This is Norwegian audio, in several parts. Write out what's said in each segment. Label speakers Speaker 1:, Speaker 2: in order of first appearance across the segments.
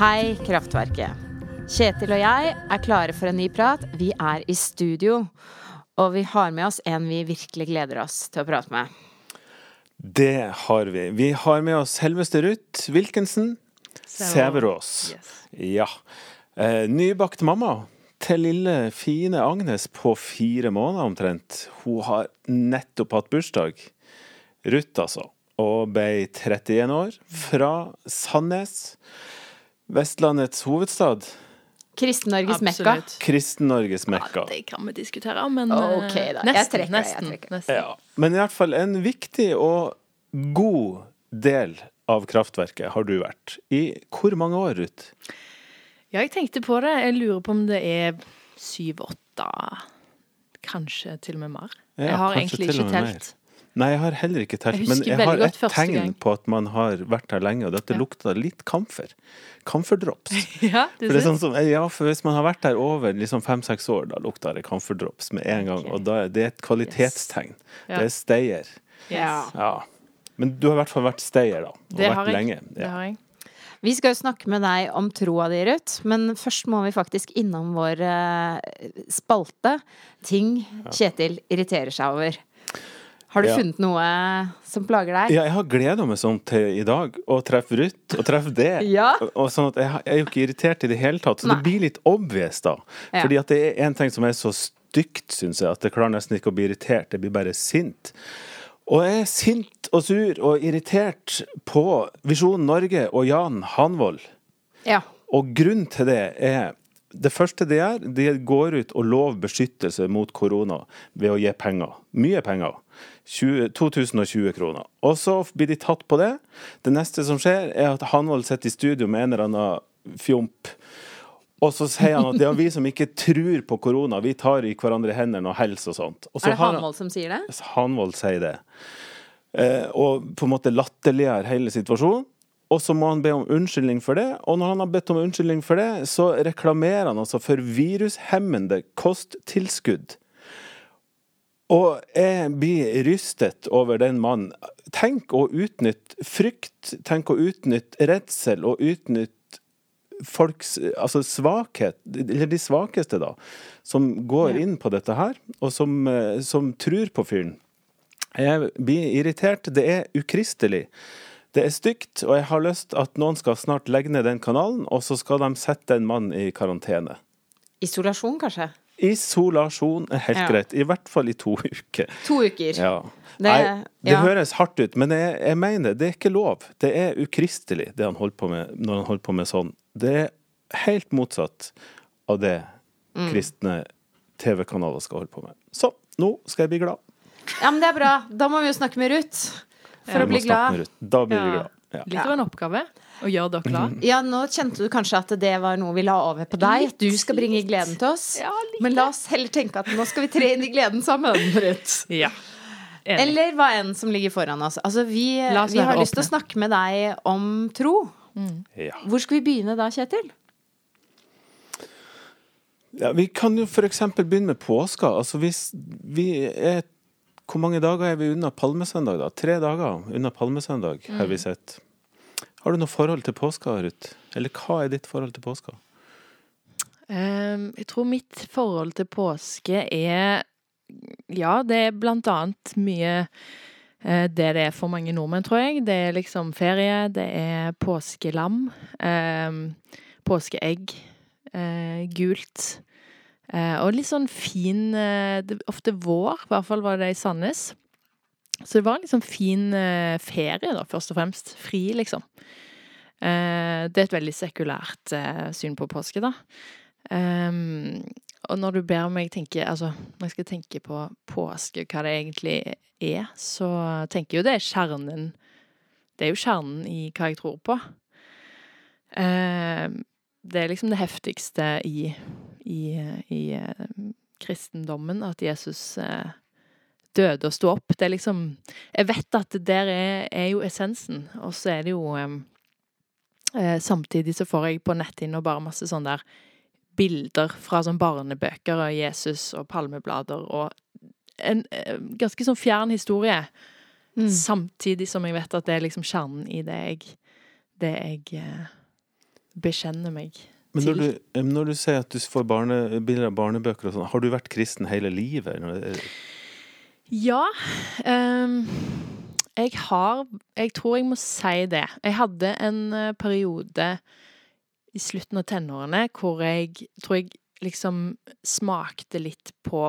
Speaker 1: Hei, Kraftverket. Kjetil og jeg er klare for en ny prat. Vi er i studio. Og vi har med oss en vi virkelig gleder oss til å prate med.
Speaker 2: Det har vi. Vi har med oss selveste Ruth Wilkinson Sæverås.
Speaker 3: Yes.
Speaker 2: Ja. Eh, nybakt mamma til lille, fine Agnes på fire måneder omtrent. Hun har nettopp hatt bursdag. Ruth, altså. Og ble 31 år. Fra Sandnes. Vestlandets hovedstad.
Speaker 1: Kristen-Norges Mekka.
Speaker 2: Kristen-Norges mekka.
Speaker 3: Ja, det kan vi diskutere, men
Speaker 1: Ok, da. Nesten, Jeg
Speaker 3: nesten.
Speaker 1: trekker nesten. jeg trekker
Speaker 3: nesten.
Speaker 2: Ja. Men i hvert fall en viktig og god del av kraftverket har du vært. I hvor mange år, Ruth?
Speaker 3: Ja, jeg tenkte på det. Jeg lurer på om det er syv-åtte, kanskje til og med mer.
Speaker 2: Ja,
Speaker 3: jeg har egentlig ikke telt.
Speaker 2: Nei, jeg har heller ikke telt,
Speaker 3: Jeg
Speaker 2: men jeg har et tegn
Speaker 3: gang.
Speaker 2: på at man har vært her lenge, og dette
Speaker 3: Ja.
Speaker 2: lukter litt kamfer. Kamferdrops.
Speaker 3: Ja,
Speaker 2: For det er sånn som, ja, for hvis man har vært her over liksom fem-seks år, da lukter det kamferdrops med en gang,
Speaker 3: Okay.
Speaker 2: og da er det et kvalitetstegn.
Speaker 3: Ja.
Speaker 2: Det er stayer.
Speaker 1: Ja.
Speaker 2: Ja. Men du har i hvert fall vært stayer, da. Og
Speaker 3: Det
Speaker 2: vært
Speaker 3: har jeg.
Speaker 2: lenge.
Speaker 3: Det har jeg.
Speaker 1: Vi skal jo snakke med deg om troa di, Ruth, men først må vi faktisk innom vår eh, spalte. Ting Kjetil irriterer seg over. Har du
Speaker 2: Ja.
Speaker 1: funnet noe som plager deg?
Speaker 2: Ja, jeg har gleda meg sånn til i dag, å treffe Ruth og treffe det.
Speaker 1: Ja.
Speaker 2: Og sånn at jeg, er jo ikke irritert i det hele tatt, så
Speaker 1: Nei.
Speaker 2: det blir litt obvious, da.
Speaker 1: Ja.
Speaker 2: Fordi at det er en ting som er så stygt, syns jeg, at jeg klarer nesten ikke å bli irritert. Jeg blir bare sint. Og jeg er sint og sur og irritert på Visjon Norge og Jan Hanvold.
Speaker 1: Ja.
Speaker 2: Og grunnen til det er Det første de gjør, de går ut og lover beskyttelse mot korona ved å gi penger. Mye penger. 20, 2020 kroner. Og så blir de tatt på det. Det neste som skjer, er at Hanvold sitter i studio med en eller annen fjomp. Og så sier han at det er vi som ikke tror på korona, vi tar i hverandre hendene og helse og sånt. Og så
Speaker 1: Er det Hanvold som sier det?
Speaker 2: Hanvold sier det. Eh, og på en måte latterliggjør hele situasjonen. Og så må han be om unnskyldning for det. Og når han har bedt om unnskyldning for det, så reklamerer han altså for virushemmende kosttilskudd. Og jeg blir rystet over den mannen. Tenk å utnytte frykt, tenk å utnytte redsel og utnytte folks altså svakhet, eller de svakeste, da, som går inn på dette her, og som, eh, som tror på fyren. Jeg blir irritert. Det er ukristelig. Det er stygt, og jeg har lyst at noen skal snart legge ned den kanalen, og så skal de sette en mann i karantene.
Speaker 1: Isolasjon, kanskje?
Speaker 2: Isolasjon er helt
Speaker 1: Ja.
Speaker 2: greit, i hvert fall i to uker.
Speaker 1: To uker.
Speaker 2: Ja.
Speaker 1: Det-
Speaker 2: Nei, det
Speaker 1: ja.
Speaker 2: høres hardt ut, men jeg, jeg mener det er ikke lov. Det er ukristelig det han holder på med når han holder på med sånn. Det er helt motsatt av det
Speaker 1: Mm.
Speaker 2: kristne TV-kanaler skal holde på med. Så nå skal jeg bli glad.
Speaker 1: Ja, men det er bra. Da må vi jo snakke med Ruth. For
Speaker 2: ja,
Speaker 1: å bli glad.
Speaker 2: Da blir vi glad. Ja.
Speaker 3: Litt av en oppgave å gjør dere glad.
Speaker 1: Ja, nå kjente du kanskje at det var noe vi la over på deg. Litt, du skal bringe gleden til oss.
Speaker 3: Ja.
Speaker 1: Men la oss heller tenke at nå skal vi tre inn i gleden sammen, Britt.
Speaker 3: Ja. Enig.
Speaker 1: Eller hva enn som ligger foran oss. Altså, vi,
Speaker 3: oss
Speaker 1: vi har lyst til å snakke med deg om tro.
Speaker 2: Ja.
Speaker 1: Hvor skal vi begynne da, Kjetil?
Speaker 2: Ja, vi kan jo f.eks. begynne med påska. Altså hvis vi er Hvor mange dager er vi unna palmesøndag, da? Tre dager unna palmesøndag, har vi sett. Har du noe forhold til påska, Ruth? Eller hva er ditt forhold til påska?
Speaker 3: Um, jeg tror mitt forhold til påske er Ja, det er blant annet mye uh, det det er for mange nordmenn, tror jeg. Det er liksom ferie, det er påskelam, um, påskeegg, uh, gult. Uh, og litt sånn fin Ofte vår, i hvert fall var det i Sandnes. Så det var en sånn fin eh, ferie, da, først og fremst. Fri, liksom. Eh, det er et veldig sekulært eh, syn på påske, da. Og når du ber meg tenke Altså, når jeg skal tenke på påske, hva det egentlig er, så tenker jeg jo det er kjernen Det er jo kjernen i hva jeg tror på. Det er liksom det heftigste i, i, i kristendommen, at Jesus eh, døde og stå opp. Det er liksom Jeg vet at det der er, er jo essensen, og så er det jo eh, Samtidig så får jeg på netthinna bare masse sånn der bilder fra sånn barnebøker av Jesus og palmeblader og en eh, ganske sånn fjern historie.
Speaker 1: Mm.
Speaker 3: Samtidig som jeg vet at det er liksom kjernen i det jeg, det jeg eh, bekjenner meg
Speaker 2: Men når du, når du sier at du får barne, bilder av barnebøker og sånn, har du vært kristen hele livet?
Speaker 3: Ja. Um, jeg har Jeg tror jeg må si det. Jeg hadde en eh, periode i slutten av tenårene hvor jeg tror jeg liksom smakte litt på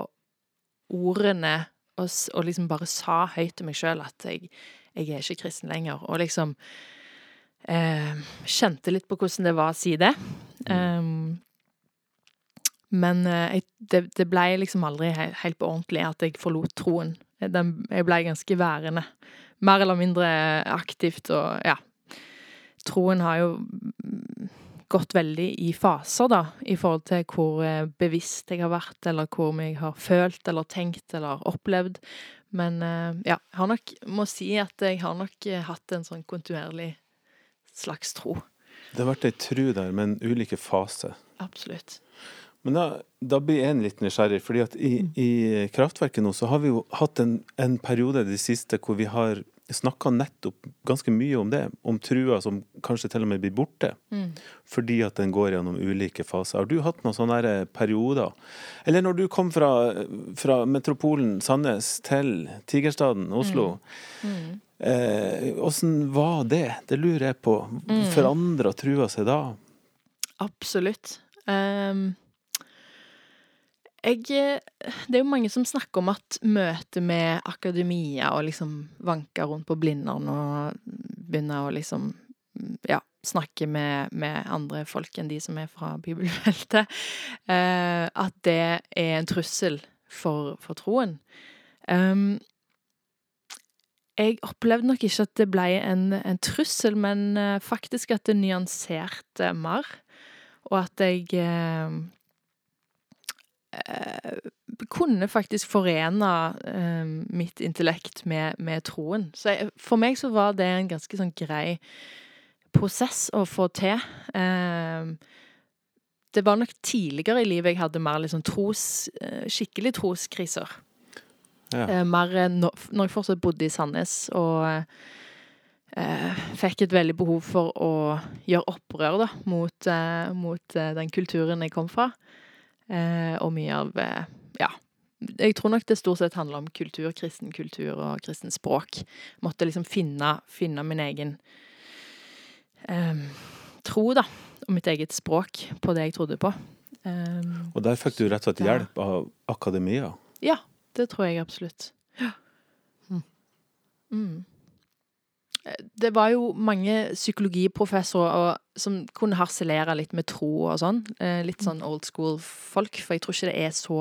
Speaker 3: ordene og, og liksom bare sa høyt til meg sjøl at jeg, jeg er ikke kristen lenger. Og liksom eh, kjente litt på hvordan det var å si det. Ehm, men eh, jeg, det, det ble liksom aldri he helt på ordentlig at jeg forlot troen. Den, jeg ble ganske værende. Mer eller mindre aktivt og ja. Troen har jo gått veldig i faser, da, i forhold til hvor eh, bevisst jeg har vært, eller hvor jeg har følt eller tenkt eller opplevd. Men eh, ja, jeg har nok må si at jeg har nok hatt en sånn kontinuerlig slags tro.
Speaker 2: Det har vært ei tru der, men ulike faser.
Speaker 3: Absolutt.
Speaker 2: Men da, da blir jeg litt nysgjerrig, fordi at i, i Kraftverket nå så har vi jo hatt en, en periode de siste hvor vi har snakka nettopp ganske mye om det, om trua som kanskje til og med blir borte,
Speaker 3: Mm.
Speaker 2: fordi at den går gjennom ulike faser. Har du hatt noen sånne perioder? Eller når du kom fra, fra metropolen Sandnes til Tigerstaden, Oslo,
Speaker 3: Mm.
Speaker 2: eh, åssen var det? Det lurer jeg på. Forandra trua seg da?
Speaker 3: Absolutt. Ehm, jeg eh, Det er jo mange som snakker om at møtet med akademia og liksom vanke rundt på Blindern og begynne å liksom ja, snakke med, med andre folk enn de som er fra bibelfeltet, eh, at det er en trussel for, for troen. Um, jeg opplevde nok ikke at det ble en, en trussel, men eh, faktisk at det nyanserte mer. Og at jeg eh, kunne faktisk forene eh, mitt intellekt med, med troen. Så jeg, for meg så var det en ganske sånn grei prosess å få til. Eh, det var nok tidligere i livet jeg hadde mer liksom tros, eh, skikkelig troskriser.
Speaker 2: Ja.
Speaker 3: Eh, mer eh, når jeg fortsatt bodde i Sandnes og eh, fikk et veldig behov for å gjøre opprør da, mot, eh, mot eh, den kulturen jeg kom fra. Eh, og mye av eh, Ja. Jeg tror nok det stort sett handler om kultur, kristen kultur og kristen språk. Måtte liksom finne, finne min egen eh, tro, da. Og mitt eget språk på det jeg trodde på. Eh,
Speaker 2: Og der fikk du rett og slett
Speaker 3: Ja.
Speaker 2: hjelp av akademia?
Speaker 3: ja, det tror jeg absolutt. Ja. Mm. Det var jo mange psykologiprofessorer og, som kunne harselere litt med tro og sånn. Eh, litt sånn old school-folk. For jeg tror ikke det er så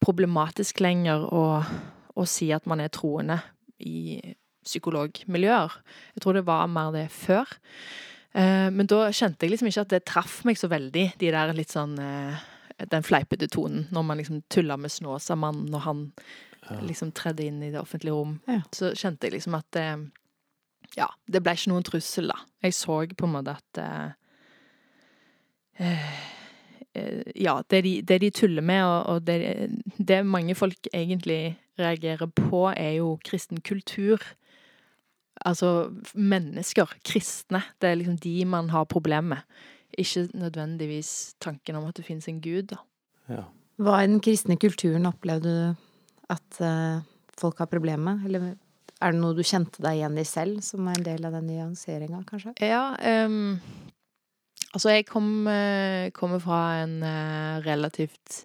Speaker 3: problematisk lenger å, å si at man er troende i psykologmiljøer. Jeg tror det var mer det før. Eh, men da kjente jeg liksom ikke at det traff meg så veldig, de der litt sånn eh, Den fleipete tonen når man liksom tulla med Snåsamannen når han liksom tredde inn i det offentlige rom.
Speaker 1: Ja.
Speaker 3: Så kjente jeg liksom at det Ja, det ble ikke noen trussel, da. Jeg så på en måte at eh, eh, Ja, det de, det de tuller med, og, og det, det mange folk egentlig reagerer på, er jo kristen kultur. Altså mennesker, kristne. Det er liksom de man har problemer med. Ikke nødvendigvis tanken om at det finnes en gud, da.
Speaker 2: Ja.
Speaker 1: Hva i den kristne kulturen opplevde du at eh, folk har problemer med? Eller er det noe du kjente deg igjen i selv, som er en del av den nyanseringa, kanskje?
Speaker 3: Ja, Um, altså jeg kom, eh, kommer fra en eh, relativt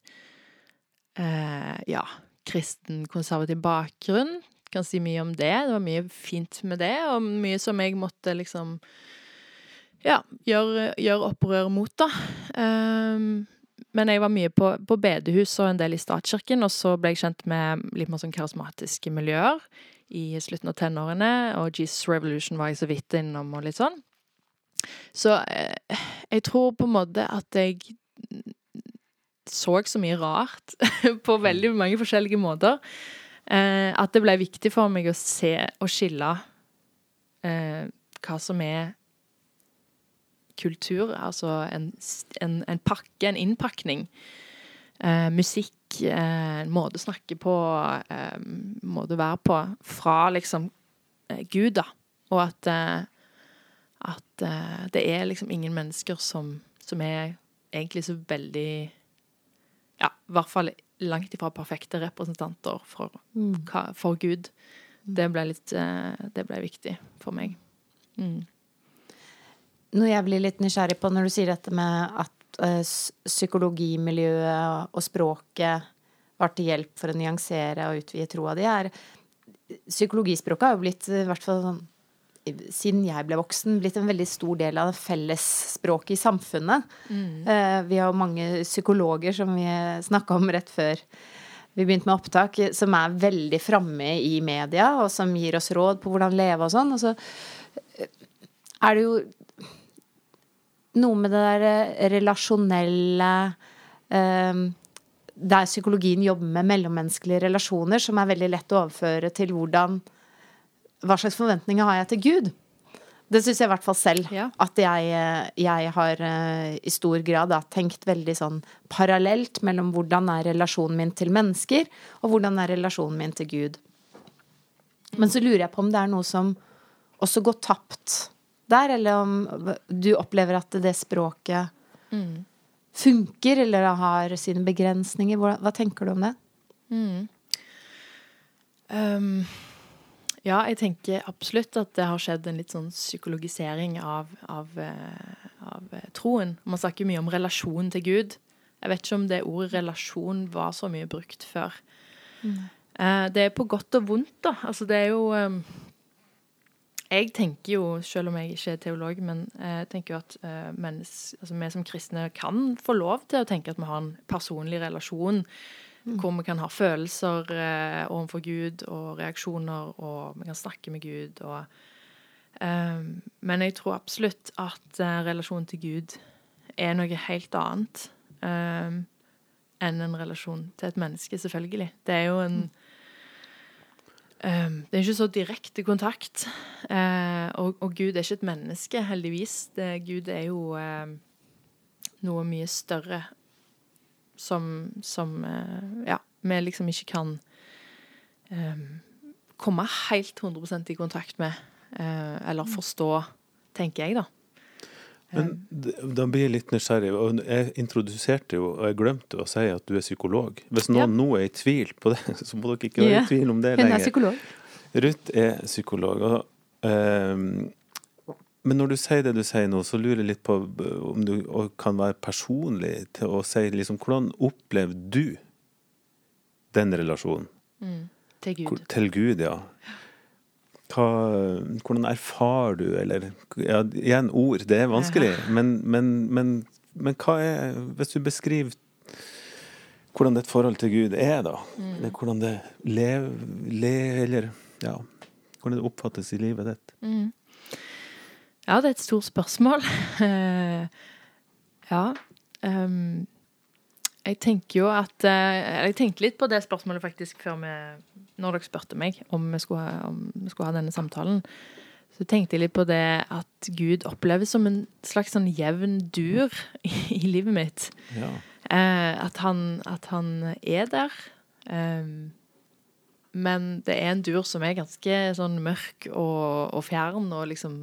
Speaker 3: uh, ja, kristen, konservativ bakgrunn. Kan si mye om det. Det var mye fint med det, og mye som jeg måtte liksom ja, gjøre, gjør, opprør mot, da. Um, men jeg var mye på, på bedehus og en del i statskirken, og så ble jeg kjent med litt mer sånn karismatiske miljøer i slutten av tenårene, og Jesus Revolution var jeg så vidt innom, og litt sånn. Så eh, jeg tror på en måte at jeg så så mye rart på veldig mange forskjellige måter. Eh, at det ble viktig for meg å se og skille eh, hva som er kultur, altså en, en, en pakke, en innpakning. Eh, musikk, eh, en måte å snakke på, eh, måte å være på, fra liksom eh, Gud, da. Og at, at det er liksom ingen mennesker som, som er egentlig så veldig Ja, i hvert fall langt ifra perfekte representanter for, hva- for Gud. Det ble litt Det ble viktig for meg. Mm.
Speaker 1: Noe jeg blir litt nysgjerrig på når du sier dette med at psykologimiljøet og språket var til hjelp for å nyansere og utvide troa di, er Psykologispråket har jo blitt, i hvert fall sånn siden jeg ble voksen, blitt en veldig stor del av fellesspråket i samfunnet. Mm. vi har jo mange psykologer, som vi snakka om rett før vi begynte med opptak, som er veldig framme i media, og som gir oss råd på hvordan leve og sånn. Og så eh, er det jo noe med det der eh, relasjonelle eh, Der psykologien jobber med mellommenneskelige relasjoner, som er veldig lett å overføre til hvordan Hva slags forventninger har jeg til Gud? Det syns jeg i hvert fall selv.
Speaker 3: Ja.
Speaker 1: At jeg, eh, jeg har i stor grad da, tenkt veldig sånn parallelt mellom hvordan er relasjonen min til mennesker, og hvordan er relasjonen min til Gud. Men så lurer jeg på om det er noe som også går tapt der, eller om du opplever at det språket funker, eller har sine begrensninger. Hva, hva tenker du om det?
Speaker 3: Um, ja, jeg tenker absolutt at det har skjedd en litt sånn psykologisering av, av, eh, av eh, troen. Man snakker mye om relasjon til Gud. Jeg vet ikke om det ordet relasjon var så mye brukt før. Eh, det er på godt og vondt, da. Altså, det er jo um, Jeg tenker jo, selv om jeg ikke er teolog, men jeg tenker jo at eh, mennesk, altså, vi som kristne kan få lov til å tenke at vi har en personlig relasjon hvor vi kan ha følelser eh, overfor Gud og reaksjoner, og vi kan snakke med Gud. Og, eh, men jeg tror absolutt at eh, relasjonen til Gud er noe helt annet eh, enn en relasjon til et menneske, selvfølgelig. Det er jo en eh, Det er ikke så direkte kontakt. eh, og, og Gud er ikke et menneske, heldigvis. Det, Gud er jo eh, noe mye større som, som eh, ja, vi liksom ikke kan eh, komme helt 100% i kontakt med, eller forstå, tenker jeg, da.
Speaker 2: Men da blir jeg litt nysgjerrig. og Jeg introduserte jo, og jeg glemte å si at du er psykolog. Hvis noen
Speaker 3: Ja.
Speaker 2: nå er i tvil på det, så må dere ikke være
Speaker 1: Ja.
Speaker 2: i tvil om det lenger.
Speaker 1: Hun er psykolog.
Speaker 2: Ruth er psykolog. Og, Um, men når du sier det du sier nå, så lurer jeg litt på om du kan være personlig til å si liksom, hvordan opplevde du den relasjonen
Speaker 3: Til Gud.
Speaker 2: Til Gud? ja. Hva, hvordan erfarer du, eller ja, Igjen, ord, det er vanskelig. Men, men, men, men hva er Hvis du beskriver hvordan ditt forhold til Gud er, da, eller hvordan det lever le, Eller ja, hvordan det oppfattes i livet ditt.
Speaker 3: Ja, det er et stort spørsmål. Eh, ja. Um, jeg tenker jo at eh, Jeg tenkte litt på det spørsmålet faktisk før vi Når dere spurte meg om vi skulle ha, om vi skulle ha denne samtalen. Så tenkte jeg litt på det at Gud oppleves som en slags sånn jevn dur i, i livet mitt.
Speaker 2: Ja.
Speaker 3: Eh, at, han, at han er der. Eh, men det er en dur som er ganske sånn mørk og, og fjern og liksom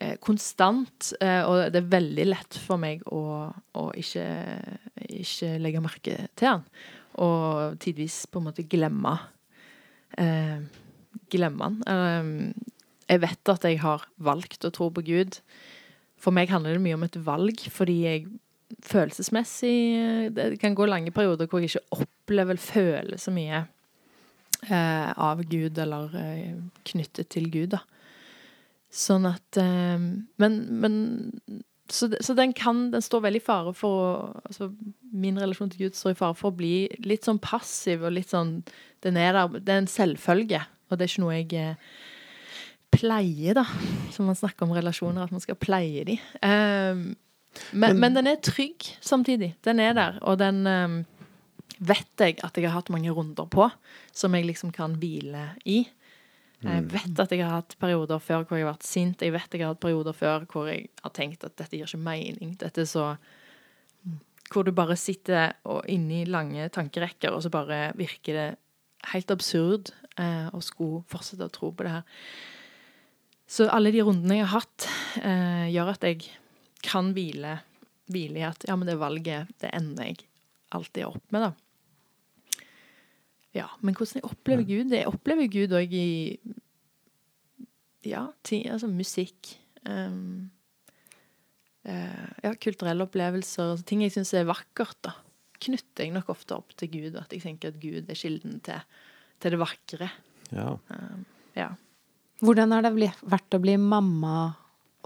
Speaker 3: eh, konstant. Eh, og det er veldig lett for meg å, å ikke, ikke legge merke til han. Og tidvis på en måte glemme eh, Glemme han. Eh, jeg vet at jeg har valgt å tro på Gud. For meg handler det mye om et valg, fordi jeg følelsesmessig Det kan gå lange perioder hvor jeg ikke opplever føler så mye eh, av Gud, eller eh, knyttet til Gud, da. Sånn at eh, Men, men så, så den kan Den står veldig i fare for å altså, Min relasjon til Gud står i fare for å bli litt sånn passiv og litt sånn Den er der. Det er en selvfølge, og det er ikke noe jeg eh, pleier, da. Som man snakker om relasjoner, at man skal pleie de. Um, men, men den er trygg samtidig. Den er der, og den um, vet jeg at jeg har hatt mange runder på, som jeg liksom kan hvile i. Jeg vet at jeg har hatt perioder før hvor jeg har vært sint. Jeg vet at jeg har hatt perioder før hvor jeg har tenkt at dette gir ikke mening. Dette er så Hvor du bare sitter og inne i lange tankerekker, og så bare virker det helt absurd eh, å skulle fortsette å tro på det her. Så alle de rundene jeg har hatt, eh, gjør at jeg kan hvile, hvile i at ja, men det valget, det ender jeg alltid opp med, da. Ja, men hvordan jeg opplever Gud? Jeg opplever Gud òg i ja, ting, altså musikk. Um, uh, ja, kulturelle opplevelser. Altså ting jeg syns er vakkert, da. Knytter jeg nok ofte opp til Gud. At jeg tenker at Gud er kilden til, til det vakre.
Speaker 2: Ja.
Speaker 3: Um, ja.
Speaker 1: Hvordan har det vært å bli mamma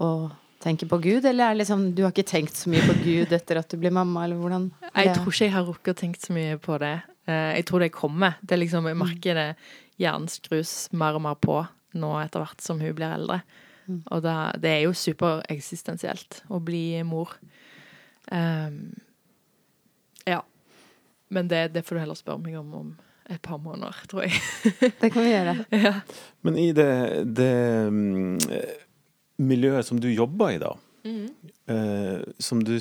Speaker 1: og tenke på Gud, eller er det liksom du har ikke tenkt så mye på Gud etter at du blir mamma, eller hvordan?
Speaker 3: Jeg tror ikke jeg har rukket å tenke så mye på det. Uh, jeg tror det kommer. Det er liksom, Jeg merker det hjernen skrus mer og mer på nå etter hvert som hun blir eldre. Mm. Og da, det er jo supereksistensielt å bli mor. Um, ja. Men det, det, får du heller spørre meg om om et par måneder, tror jeg.
Speaker 1: det kan vi gjøre.
Speaker 3: Ja.
Speaker 2: Men i det, det um, miljøet som du jobber i, da, mm. Uh, som du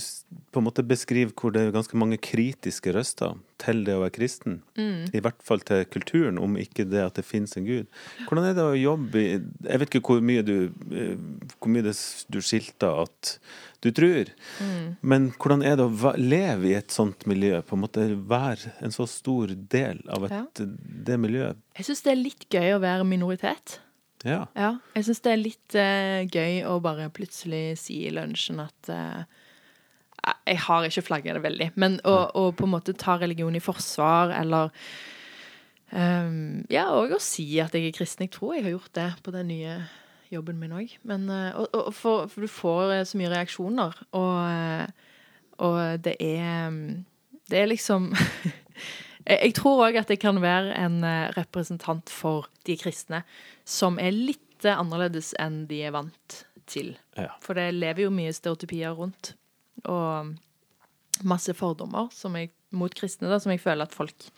Speaker 2: på en måte beskriver hvor det er ganske mange kritiske røster til det å være kristen, mm. i hvert fall til kulturen, om ikke det at det finnes en gud. Hvordan er det å jobbe i Jeg vet ikke hvor mye du eh, hvor mye du skilter at du tror, mm. men hvordan er det å leve i et sånt miljø? På en måte være en så stor del av et, ja. det miljøet?
Speaker 3: Jeg syns det er litt gøy å være minoritet.
Speaker 2: Ja.
Speaker 3: ja jeg syns det er litt uh, gøy å bare plutselig si i lunsjen at uh, Jeg har ikke flagga det veldig, men å, å, på en måte ta religion i forsvar, eller um, Ja, og å si at jeg er kristen. Jeg tror jeg har gjort det på den nye jobben min òg. Uh, og, og for, for, du får så mye reaksjoner, og, og det er Det er liksom Jeg tror òg at jeg kan være en representant for de kristne som er litt annerledes enn de er vant til.
Speaker 2: Ja.
Speaker 3: For det lever jo mye stereotypier rundt, og masse fordommer jeg, mot kristne, da, som jeg føler at folk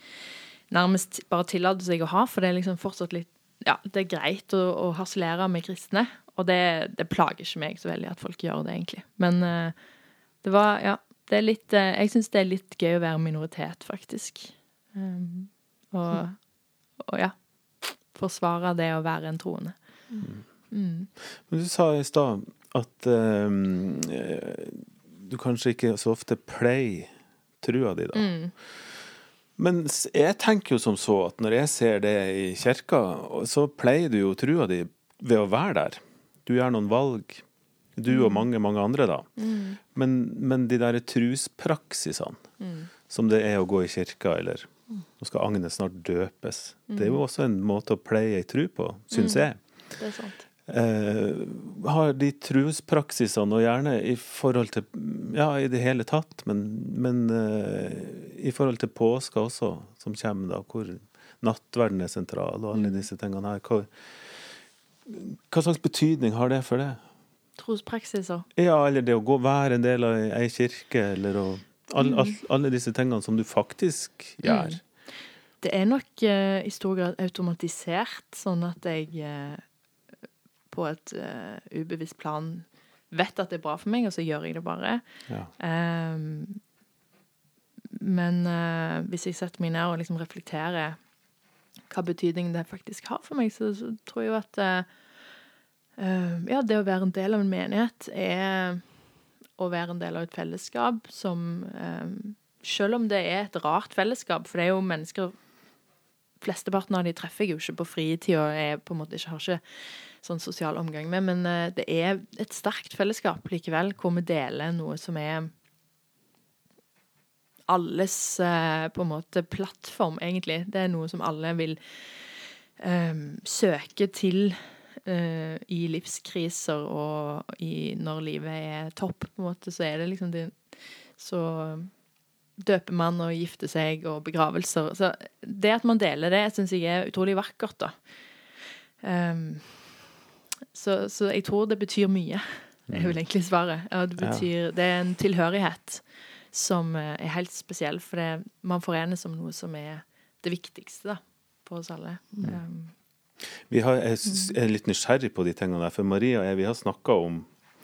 Speaker 3: nærmest bare tillater seg å ha, for det er liksom fortsatt litt Ja, det er greit å, å harselere med kristne, og det, det, plager ikke meg så veldig at folk gjør det, egentlig. Men uh, det var Ja, det er litt uh, Jeg syns det er litt gøy å være minoritet, faktisk. Um, og, og ja forsvare det å være en troende. Mm.
Speaker 2: Mm. Men du sa i stad at um, du kanskje ikke så ofte pleier trua di, da. Mm. Men jeg tenker jo som så at når jeg ser det i kirka, så pleier du jo trua di ved å være der. Du gjør noen valg. Du og mm. mange, mange andre, da. Mm. Men, men, de derre truspraksisene, mm. som det er å gå i kirka, eller nå skal Agnes snart døpes. Mm. Det er jo også en måte å pleie ei tru på, syns mm. jeg.
Speaker 3: Det er sant.
Speaker 2: Eh, har de trospraksisene, og gjerne i forhold til Ja, i det hele tatt, men, men eh, i forhold til påska også, som kommer da, hvor nattverden er sentral, og alle mm. disse tingene her. Hva, hva slags betydning har det for det?
Speaker 3: Trospraksiser?
Speaker 2: Ja, eller det å gå være en del av ei kirke, eller å All, all, mm. alle disse tingene som du faktisk gjør. Mm.
Speaker 3: Det er nok uh, i stor grad automatisert, sånn at jeg uh, på et uh, ubevisst plan vet at det er bra for meg, og så gjør jeg det bare.
Speaker 2: Ja.
Speaker 3: Um, men hvis jeg setter meg ned og liksom reflekterer hva betydning det faktisk har for meg, så, så tror jeg jo at ja, det å være en del av en menighet er å være en del av et fellesskap som um, Selv om det er et rart fellesskap, for det er jo mennesker Flesteparten av de treffer jeg jo ikke på fritid og jeg på en måte ikke har ikke sånn sosial omgang med, men eh, det er et sterkt fellesskap likevel, hvor vi deler noe som er alles eh, på en måte plattform, egentlig. Det er noe som alle vil eh, søke til uh, i livskriser og i, når livet er topp, på en måte, så er det liksom det Så døper man og gifter seg og begravelser. Så det at man deler det, syns jeg er utrolig vakkert, da. Um, så, så, jeg tror det betyr mye. Det er vel egentlig svaret. Ja, det, betyr, det er en tilhørighet som eh, er helt spesiell, for det, man forenes om noe som er det viktigste da, på oss alle. Um,
Speaker 2: vi har, jeg er litt nysgjerrig på de tingene der, for Maria og jeg vi har snakka om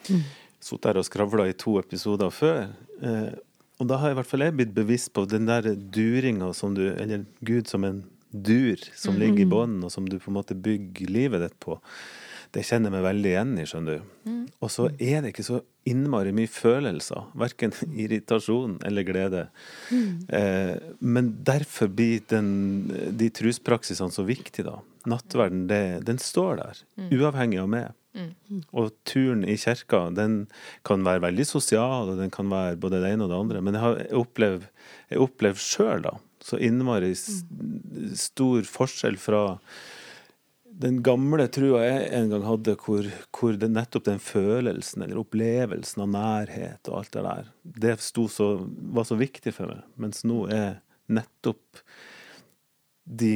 Speaker 2: mm. Sittet her og skravla i to episoder før. Eh, og da har i hvert fall jeg blitt bevisst på den der duringa som du Eller Gud som en dur som mm. ligger i bånden, og som du på en måte bygger livet ditt på. Det kjenner jeg meg veldig igjen i, skjønner du. Og så er det ikke så innmari mye følelser. Verken irritasjon eller glede. Eh, men derfor blir den, de truspraksisene så viktige, da. Nattverden, det, den står der. Uavhengig av meg. Og turen i kirka, den kan være veldig sosial, og den kan være både det ene og det andre. Men jeg har opplevd, sjøl, da, så innmari s- stor forskjell fra den gamle trua jeg en gang hadde, hvor, hvor det nettopp den følelsen eller opplevelsen av nærhet og alt det der, det så, var så viktig for meg. Mens nå er nettopp de,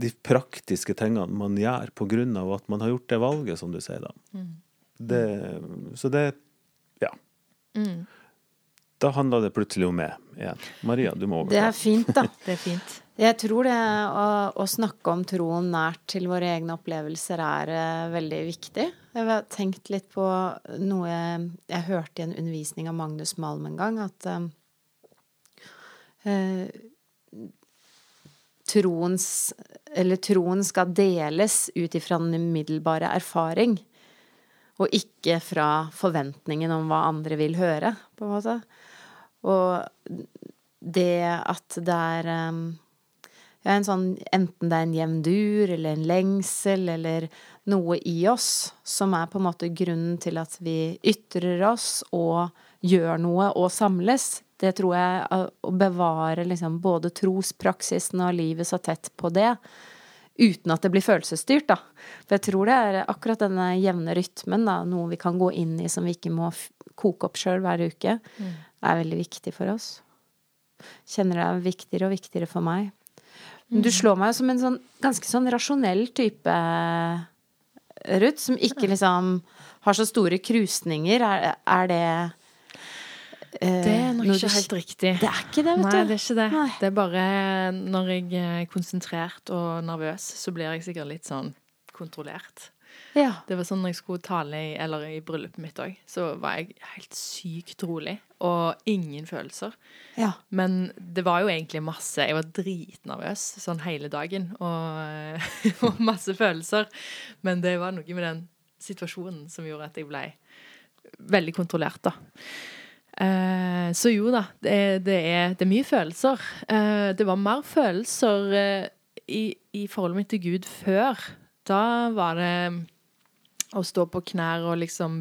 Speaker 2: de praktiske tingene man gjør av at man har gjort det valget, som du sier da. Det, så det Ja. Da handla det plutselig om meg igjen. Maria, du må
Speaker 1: Det er fint, da.
Speaker 3: Det er fint.
Speaker 1: Jeg tror det å, å snakke om troen nært til våre egne opplevelser er uh, veldig viktig. Jeg har tenkt litt på noe jeg, jeg hørte i en undervisning av Magnus Malm en gang, at uh, eh, troens troen skal deles ut ifra den umiddelbare erfaring, og ikke fra forventningen om hva andre vil høre, på en måte. Og det at det er um, en sånn, enten det er en jevn dur eller en lengsel eller noe i oss som er på en måte grunnen til at vi ytrer oss og gjør noe og samles, det tror jeg å å bevare liksom både trospraksisen og livet så tett på det, uten at det blir følelsesstyrt, da. For jeg tror det er akkurat denne jevne rytmen, da, noe vi kan gå inn i som vi ikke må koke opp sjøl hver uke, er veldig viktig for oss. Kjenner det er viktigere og viktigere for meg. Du slår meg som en sånn ganske sånn rasjonell type, Ruth, som ikke liksom har så store krusninger. Er, er det eh,
Speaker 3: Det er nok ikke helt riktig.
Speaker 1: Det er ikke det, vet du.
Speaker 3: Nei, det er ikke det.
Speaker 1: Nei.
Speaker 3: Det er bare når jeg er konsentrert og nervøs, så blir jeg sikkert litt sånn kontrollert.
Speaker 1: Ja.
Speaker 3: Det var sånn når jeg skulle tale i, eller i bryllupet mitt òg, så var jeg helt sykt rolig. Og ingen følelser.
Speaker 1: ja.
Speaker 3: Men det var jo egentlig masse Jeg var dritnervøs sånn hele dagen. Og, og masse følelser. Men det var noe med den situasjonen som gjorde at jeg ble veldig kontrollert, da. Eh, så jo da, det det er, det er mye følelser. Eh, det var mer følelser eh, i, i forholdet mitt til Gud før. Da var det å stå på knær og liksom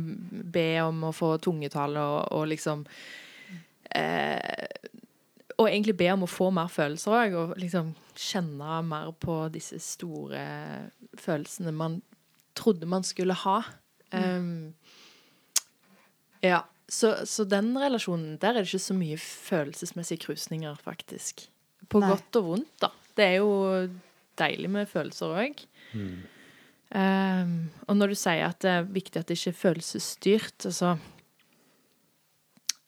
Speaker 3: be om å få tungetale og, og liksom eh, Og egentlig be om å få mer følelser òg, og liksom kjenne mer på disse store følelsene man trodde man skulle ha. Um, ja. Så, så den relasjonen, der er det ikke så mye følelsesmessige krusninger, faktisk. På
Speaker 1: Nei.
Speaker 3: godt og vondt, da. Det er jo deilig med følelser òg. Um, og når du sier at det er viktig at det ikke er følelsesstyrt, altså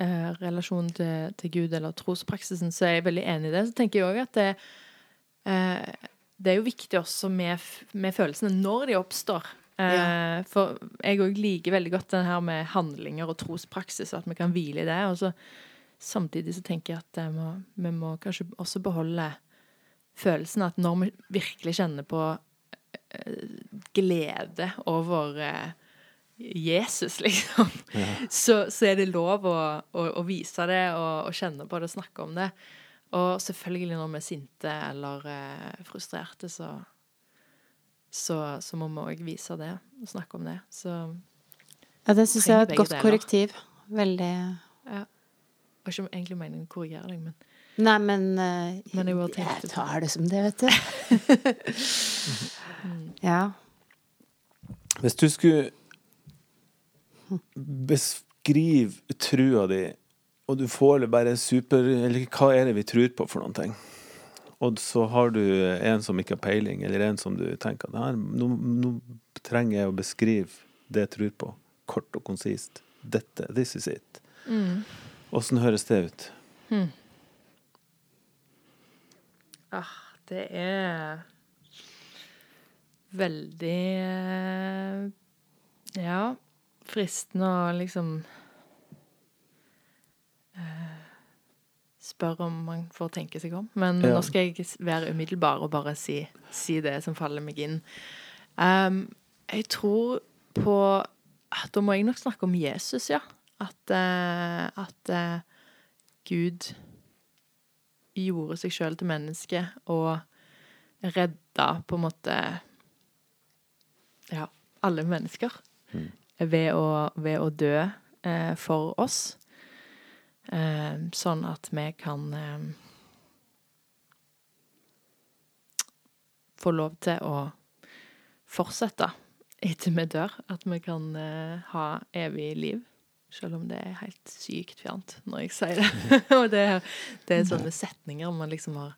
Speaker 3: uh, relasjonen til, til Gud eller trospraksisen, så er jeg veldig enig i det. Så tenker jeg òg at det, uh, det er jo viktig også med, med følelsene når de oppstår. Eh, For jeg òg liker veldig godt den her med handlinger og trospraksis, at vi kan hvile i det. Og så samtidig så tenker jeg at må, vi må kanskje også beholde følelsen at når vi virkelig kjenner på glede over eh, Jesus, liksom, så, så er det lov å, å, å vise det og, og kjenne på det og snakke om det. Og selvfølgelig når vi er sinte eller eh, frustrerte, så, så, så må vi òg vise det og snakke om det. Så
Speaker 1: ja, det syns jeg er et godt
Speaker 3: deler.
Speaker 1: korrektiv. Veldig
Speaker 3: ja. Det var ikke egentlig meningen å korrigere deg, men
Speaker 1: Nei, men, uh,
Speaker 3: Men jeg
Speaker 1: jeg tar det som det, vet du. ja.
Speaker 2: Hvis du skulle beskrive trua di, og du får bare super Eller hva er det vi tror på for noen ting? Og så har du en som ikke har peiling, eller en som du tenker at nå, nå trenger jeg å beskrive det jeg tror på, kort og konsist. Dette, this is it. Åssen høres det ut?
Speaker 3: Ah, det er veldig eh, Ja, fristende å liksom Spør om man får tenke seg om. Men
Speaker 2: Ja.
Speaker 3: nå skal jeg være umiddelbar og bare si, si det som faller meg inn. Um, Jeg tror på Da må jeg nok snakke om Jesus, ja. At, uh, at uh, Gud gjorde seg sjøl til menneske og redda på en måte Ja, alle mennesker. Ved, å, ved å dø eh, for oss. Eh, sånn at vi kan eh, få lov til å fortsette etter vi dør. At vi kan eh, ha evig liv. Selv om det er helt sykt fjernt når jeg sier det. og det, det er sånne setninger man liksom har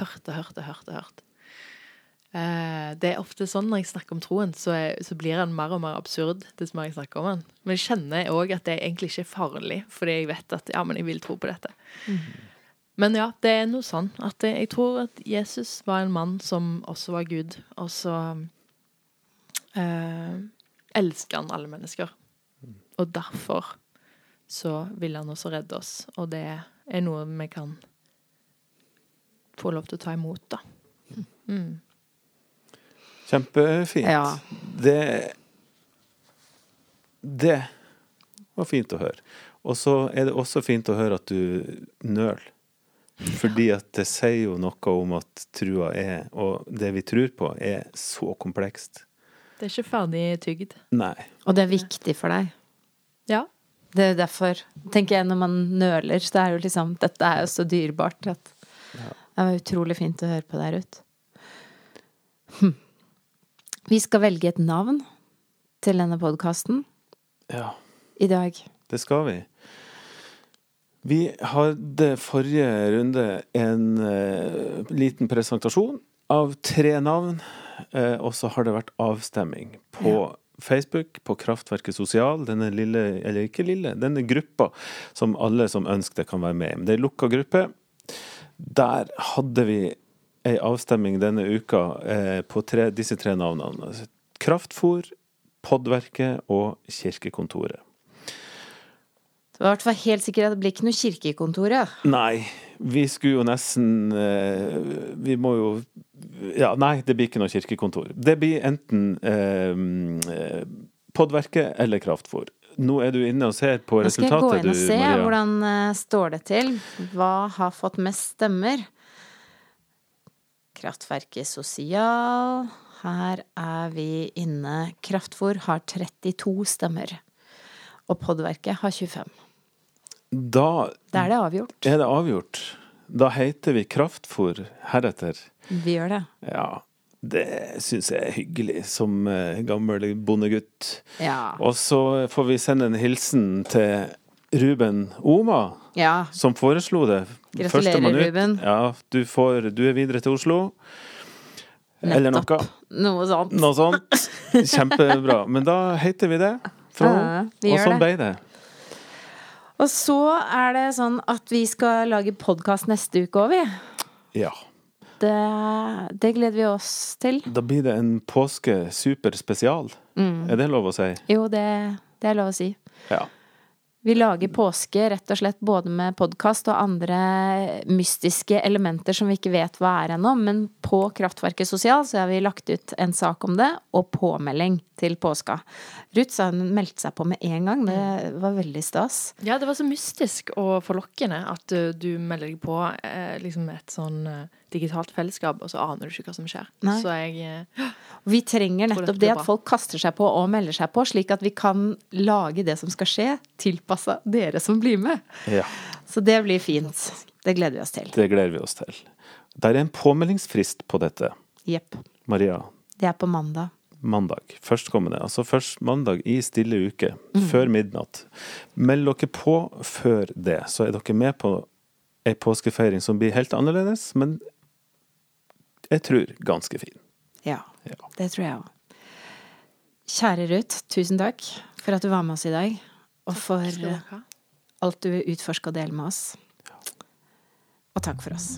Speaker 3: hørt og hørt og hørt og hørt. Eh, det er ofte sånn når jeg snakker om troen, så, er, så blir den mer og mer absurd dess mer jeg snakker om den. Men jeg kjenner òg at det egentlig ikke er farlig, fordi jeg vet at ja, men jeg vil tro på dette. Men ja, det er noe sånn at det, jeg tror at Jesus var en mann som også var Gud, og så eh, elsker han alle mennesker. Og derfor så vil han også redde oss, og det er noe vi kan få lov til å ta imot, da. Mm.
Speaker 2: Kjempefint.
Speaker 1: Ja.
Speaker 2: Det Det var fint å høre. Og så er det også fint å høre at du nøler. Fordi at det sier jo noe om at trua er, og det vi tror på, er så komplekst.
Speaker 3: Det er ikke ferdig tygd.
Speaker 2: Nei.
Speaker 1: Og det er viktig for deg.
Speaker 3: Ja.
Speaker 1: Det er jo derfor, tenker jeg, når man nøler, så er jo liksom Dette er jo så dyrebart at det var utrolig fint å høre på deg, ute. Hm. Vi skal velge et navn til denne podkasten
Speaker 2: Ja,
Speaker 1: i dag.
Speaker 2: det skal vi. Vi hadde forrige runde en uh, liten presentasjon av tre navn, Uh, og så har det vært avstemming på Facebook, på Kraftverket Sosial, denne lille, eller ikke lille, denne gruppa som alle som ønsker det, kan være med i. Det er en lukka gruppe. Der hadde vi ei avstemming denne uka eh, på tre, disse tre navnene. Altså, Kraftfôr, Poddverket og Kirkekontoret.
Speaker 1: Det var i hvert fall helt sikkert at det blir ikke noe Kirkekontoret?
Speaker 2: Nei, vi skulle jo nesten eh, Vi må jo Ja, nei, det blir ikke noe kirkekontor. Det blir enten eh, Podverket eller Kraftfôr. Nå er du inne og ser på resultatet.
Speaker 1: Nå skal jeg gå inn og se
Speaker 2: Maria.
Speaker 1: hvordan uh, står det til. Hva har fått mest stemmer? Kraftverket Sosial. Her er vi inne. Kraftfôr har 32 stemmer. Og Poddverket har 25.
Speaker 2: Da
Speaker 1: Da er det avgjort.
Speaker 2: er det avgjort. Da heter vi Kraftfôr heretter.
Speaker 1: Vi gjør det.
Speaker 2: Ja, det syns jeg er hyggelig, som eh, gammel bondegutt.
Speaker 1: Ja.
Speaker 2: Og så får vi sende en hilsen til Ruben Oma,
Speaker 1: ja.
Speaker 2: som foreslo det.
Speaker 1: Gratulerer, Ruben.
Speaker 2: Ja, du, får, du er videre til Oslo. Eller noe.
Speaker 1: Noe sånt.
Speaker 2: Noe sånt. Kjempebra. Men da heter vi det. Fra,
Speaker 1: Ja, vi
Speaker 2: og sånn ble det.
Speaker 1: Og så er det sånn at vi skal lage podkast neste uke òg, vi.
Speaker 2: Ja.
Speaker 1: Det, det gleder vi oss til.
Speaker 2: Da blir det en påske superspesial.
Speaker 1: Mm.
Speaker 2: Er det lov å si?
Speaker 1: Jo, det, det er lov å si.
Speaker 2: Ja.
Speaker 1: Vi lager påske rett og slett både med podkast og andre mystiske elementer som vi ikke vet hva er ennå, men på Kraftverket Sosial så har vi lagt ut en sak om det, og påmelding til påska. Ruth sa hun meldte seg på med en gang, det var veldig stas.
Speaker 3: Ja, det var så mystisk og forlokkende at du, du melder deg på eh, liksom et sånn eh, digitalt fellesskap, og så aner du ikke hva som skjer.
Speaker 1: Nei.
Speaker 3: Så jeg eh,
Speaker 1: Vi trenger nettopp
Speaker 3: det,
Speaker 1: det at folk kaster seg på og melder seg på, slik at vi kan lage det som skal skje, tilpassa dere som blir med.
Speaker 2: ja.
Speaker 1: Så det blir fint. Det gleder vi oss til.
Speaker 2: Det gleder vi oss til. Det er en påmeldingsfrist på dette,
Speaker 1: Jepp.
Speaker 2: Maria.
Speaker 1: Det er på mandag.
Speaker 2: Mandag. Førstkommende. Altså først mandag i stille uke. Før midnatt. Meld dere på før det, så er dere med på ei påskefeiring som blir helt annerledes, men jeg tror ganske fin.
Speaker 1: Ja.
Speaker 2: Ja.
Speaker 1: Det tror jeg òg. Kjære Ruth, tusen takk for at du var med oss i dag. Og for alt du utforska og deler med oss. Og takk for oss.